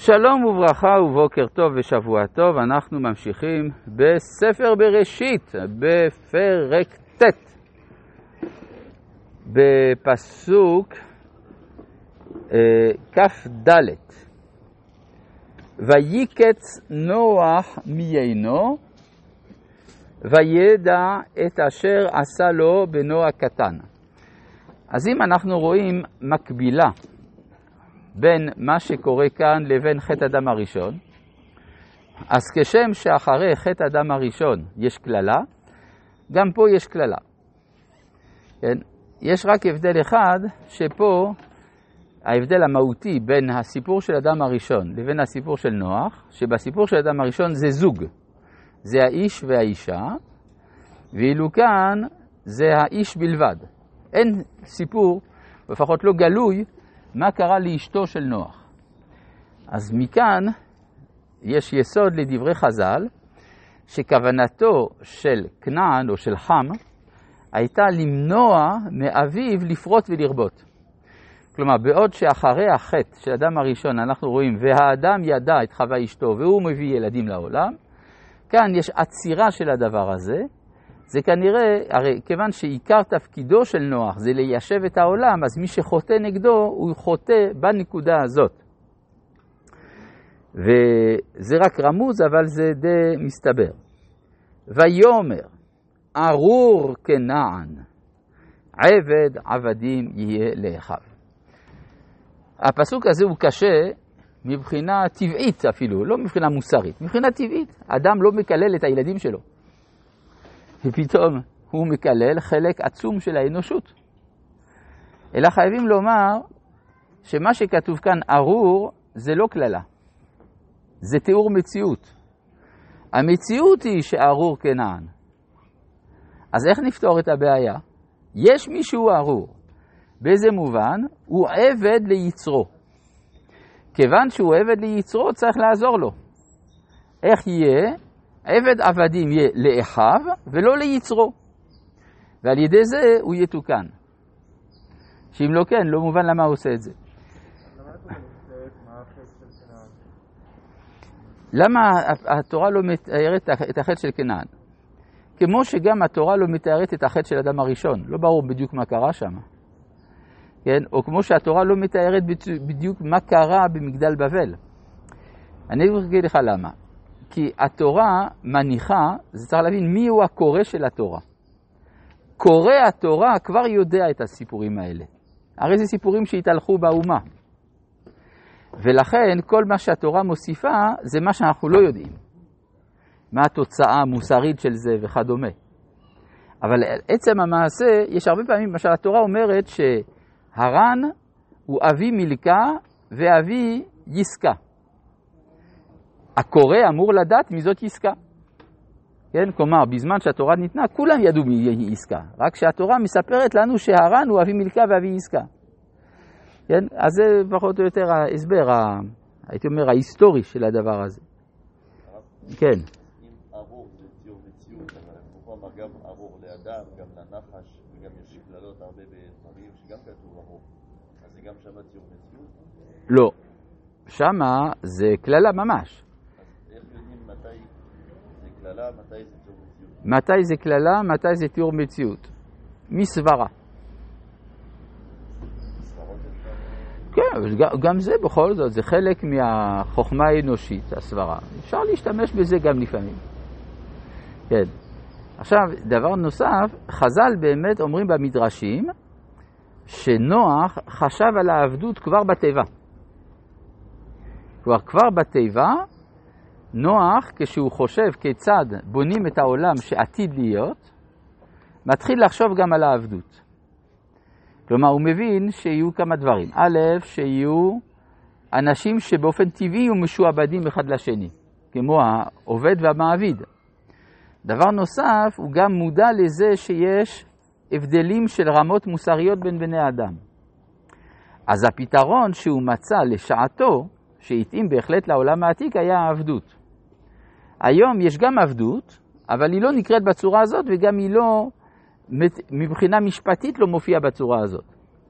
שלום וברכה ובוקר טוב ושבוע טוב, אנחנו ממשיכים בספר בראשית, בפרק ט', בפסוק אה, כ"ד: ויקץ נוח מיינו, וידע את אשר עשה לו בנו הקטן. אז אם אנחנו רואים מקבילה בין מה שקורה כאן לבין חטא אדם הראשון, אז כשם שאחרי חטא אדם הראשון יש קללה, גם פה יש קללה. כן? יש רק הבדל אחד, שפה ההבדל המהותי בין הסיפור של אדם הראשון לבין הסיפור של נוח, שבסיפור של אדם הראשון זה זוג, זה האיש והאישה, ואילו כאן זה האיש בלבד. אין סיפור, לפחות לא גלוי, מה קרה לאשתו של נוח. אז מכאן יש יסוד לדברי חז"ל, שכוונתו של כנען או של חם הייתה למנוע מאביו לפרוט ולרבות. כלומר, בעוד שאחרי החטא של אדם הראשון אנחנו רואים, והאדם ידע את חווה אשתו והוא מביא ילדים לעולם, כאן יש עצירה של הדבר הזה, זה כנראה, הרי כיוון שעיקר תפקידו של נוח זה ליישב את העולם, אז מי שחוטא נגדו, הוא חוטא בנקודה הזאת. וזה רק רמוז, אבל זה די מסתבר. ויאמר, ארור כנען, עבד עבדים יהיה לאחיו. הפסוק הזה הוא קשה מבחינה טבעית אפילו, לא מבחינה מוסרית, מבחינה טבעית. אדם לא מקלל את הילדים שלו. ופתאום הוא מקלל חלק עצום של האנושות. אלא חייבים לומר שמה שכתוב כאן ארור זה לא קללה, זה תיאור מציאות. המציאות היא שארור כנען. אז איך נפתור את הבעיה? יש מישהו ארור. באיזה מובן? הוא עבד ליצרו. כיוון שהוא עבד ליצרו, צריך לעזור לו. איך יהיה? עבד עבדים יהיה לאחיו ולא ליצרו. ועל ידי זה הוא יתוקן. שאם לא כן, לא מובן למה הוא עושה את זה. למה התורה לא מתארת את החטא של כנען? כמו שגם התורה לא מתארת את החטא של אדם הראשון, לא ברור בדיוק מה קרה שם. כן? או כמו שהתורה לא מתארת בדיוק מה קרה במגדל בבל. אני אגיד לך למה. כי התורה מניחה, זה צריך להבין מיהו הקורא של התורה. קורא התורה כבר יודע את הסיפורים האלה. הרי זה סיפורים שהתהלכו באומה. ולכן כל מה שהתורה מוסיפה זה מה שאנחנו לא יודעים. מה התוצאה המוסרית של זה וכדומה. אבל עצם המעשה, יש הרבה פעמים, למשל התורה אומרת שהרן הוא אבי מילכה ואבי יסקה. הקורא אמור לדעת מי זאת עסקה. כן? כלומר, בזמן שהתורה ניתנה, כולם ידעו מי היא עסקה. רק שהתורה מספרת לנו שהרן הוא אבי מלכה ואבי עסקה. כן? אז זה פחות או יותר ההסבר, ה... הייתי אומר, ההיסטורי של הדבר הזה. כן. גם ארור לאדם, גם לנחש, וגם יש קללות הרבה בדברים שגם כתוב ארור. אז זה גם שמה ציור מציאות? לא. שמה זה קללה ממש. מתי זה קללה, מתי זה תיאור מציאות? מסברה. כן, גם זה בכל זאת, זה חלק מהחוכמה האנושית, הסברה. אפשר להשתמש בזה גם לפעמים. כן. עכשיו, דבר נוסף, חז"ל באמת אומרים במדרשים שנוח חשב על העבדות כבר בתיבה. כלומר, כבר בתיבה נוח, כשהוא חושב כיצד בונים את העולם שעתיד להיות, מתחיל לחשוב גם על העבדות. כלומר, הוא מבין שיהיו כמה דברים. א', שיהיו אנשים שבאופן טבעי יהיו משועבדים אחד לשני, כמו העובד והמעביד. דבר נוסף, הוא גם מודע לזה שיש הבדלים של רמות מוסריות בין בני אדם. אז הפתרון שהוא מצא לשעתו, שהתאים בהחלט לעולם העתיק, היה העבדות. היום יש גם עבדות, אבל היא לא נקראת בצורה הזאת וגם היא לא, מבחינה משפטית לא מופיעה בצורה הזאת.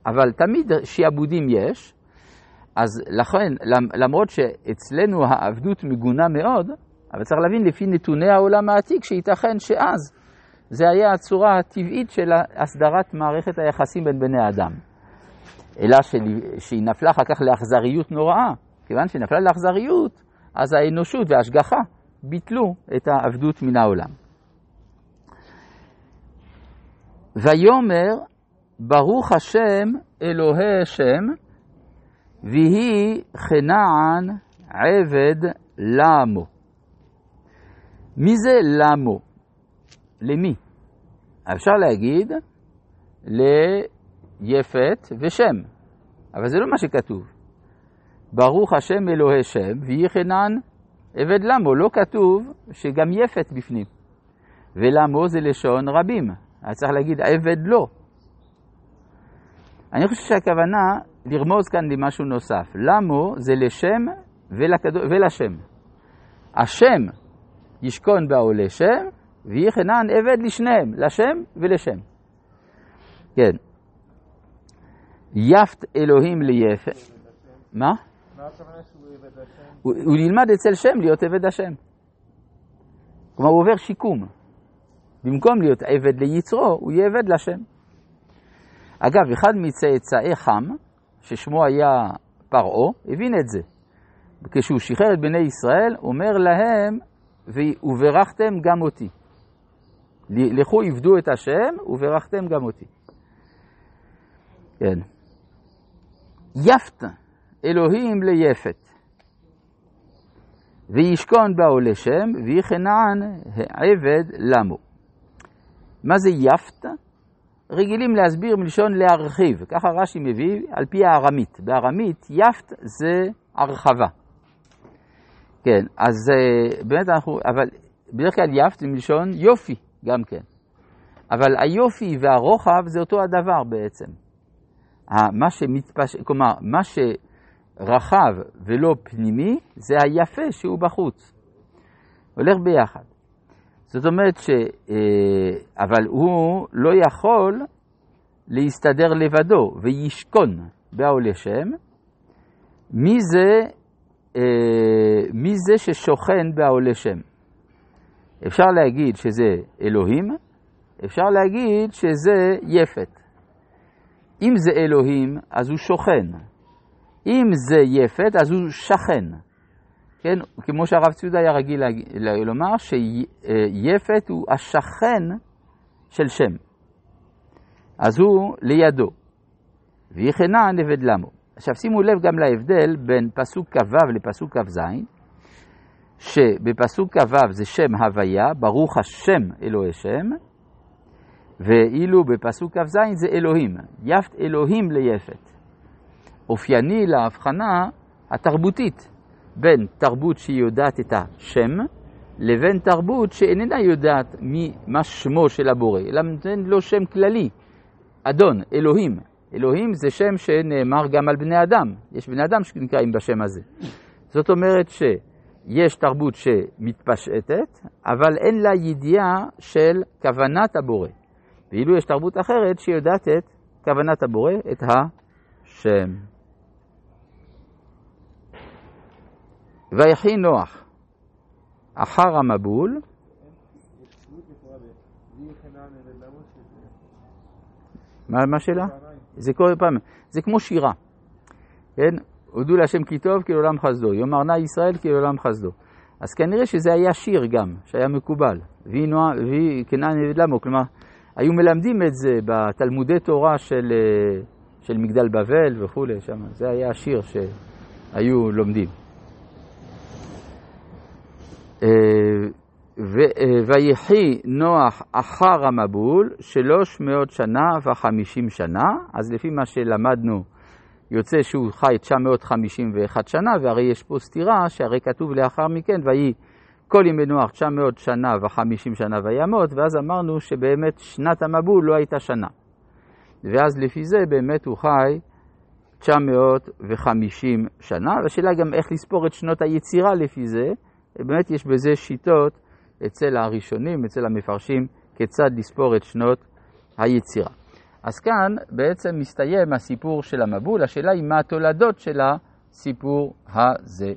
אבל תמיד שיעבודים יש, אז לכן, למרות שאצלנו העבדות מגונה מאוד, אבל צריך להבין לפי נתוני העולם העתיק, שייתכן שאז זה היה הצורה הטבעית של הסדרת מערכת היחסים בין בני אדם. אלא שהיא נפלה אחר כך לאכזריות נוראה. כיוון שהיא נפלה לאכזריות, אז האנושות וההשגחה ביטלו את העבדות מן העולם. ויאמר ברוך השם אלוהי השם, ויהי כנען עבד למו. מי זה למו? למי? אפשר להגיד ליפת ושם, אבל זה לא מה שכתוב. ברוך השם אלוהי שם, ויהי כנען עבד למו. לא כתוב שגם יפת בפנים. ולמו זה לשון רבים. אז צריך להגיד עבד לא. אני חושב שהכוונה לרמוז כאן למשהו נוסף. למו זה לשם ולקדו, ולשם. השם ישכון בעולה שם, ויהי חנן עבד לשניהם, לשם ולשם. כן. יפת אלוהים ליפת. מה? הוא, הוא ילמד אצל שם להיות עבד השם. כלומר, הוא עובר שיקום. במקום להיות עבד ליצרו, הוא יהיה עבד לשם. אגב, אחד מצאצאי חם, ששמו היה פרעה, הבין את זה. כשהוא שחרר את בני ישראל, אומר להם, וברכתם גם אותי. לכו עבדו את השם, וברכתם גם אותי. כן. יפת אלוהים ליפת, וישכון באו לשם, ויהי כנען עבד למו. מה זה יפת? רגילים להסביר מלשון להרחיב, ככה רש"י מביא על פי הארמית. בארמית יפת זה הרחבה. כן, אז אה, באמת אנחנו, אבל בדרך כלל יפת זה מלשון יופי גם כן. אבל היופי והרוחב זה אותו הדבר בעצם. מה שמתפש... כלומר, מה שרחב ולא פנימי זה היפה שהוא בחוץ. הולך ביחד. זאת אומרת ש... אה, אבל הוא לא יכול להסתדר לבדו וישכון באו לשם. מי זה, אה, מי זה ששוכן באו לשם? אפשר להגיד שזה אלוהים, אפשר להגיד שזה יפת. אם זה אלוהים, אז הוא שוכן. אם זה יפת, אז הוא שכן. כן, כמו שהרב צודה היה רגיל לומר, שיפת הוא השכן של שם. אז הוא לידו. ויחנה נבד למו. עכשיו שימו לב גם להבדל בין פסוק כ"ו לפסוק כ"ז, שבפסוק כ"ו זה שם הוויה, ברוך השם אלוהי שם, ואילו בפסוק כ"ז זה אלוהים, יפת אלוהים ליפת. אופייני להבחנה התרבותית בין תרבות שהיא יודעת את השם, לבין תרבות שאיננה יודעת מה שמו של הבורא, אלא נותן לו שם כללי, אדון, אלוהים. אלוהים זה שם שנאמר גם על בני אדם, יש בני אדם שנקראים בשם הזה. זאת אומרת שיש תרבות שמתפשטת, אבל אין לה ידיעה של כוונת הבורא. ואילו יש תרבות אחרת שיודעת את כוונת הבורא, את השם. ויחי נוח אחר המבול, מה השאלה? זה כל פעם, זה כמו שירה, כן? הודו להשם כי טוב כי לעולם חסדו, יאמר נא ישראל כי לעולם חסדו. אז כנראה שזה היה שיר גם, שהיה מקובל. ויהי כנען נבד למו, כלומר, היו מלמדים את זה בתלמודי תורה של, אה, של מגדל בבל וכולי, שם, זה היה השיר שהיו לומדים. אה, אה, ויחי נוח אחר המבול שלוש מאות שנה וחמישים שנה, אז לפי מה שלמדנו יוצא שהוא חי 951 שנה, והרי יש פה סתירה שהרי כתוב לאחר מכן, ויהי כל ימי נוח 900 שנה וחמישים שנה וימות, ואז אמרנו שבאמת שנת המבול לא הייתה שנה. ואז לפי זה באמת הוא חי 950 שנה, והשאלה גם איך לספור את שנות היצירה לפי זה, באמת יש בזה שיטות אצל הראשונים, אצל המפרשים, כיצד לספור את שנות היצירה. אז כאן בעצם מסתיים הסיפור של המבול, השאלה היא מה התולדות של הסיפור הזה.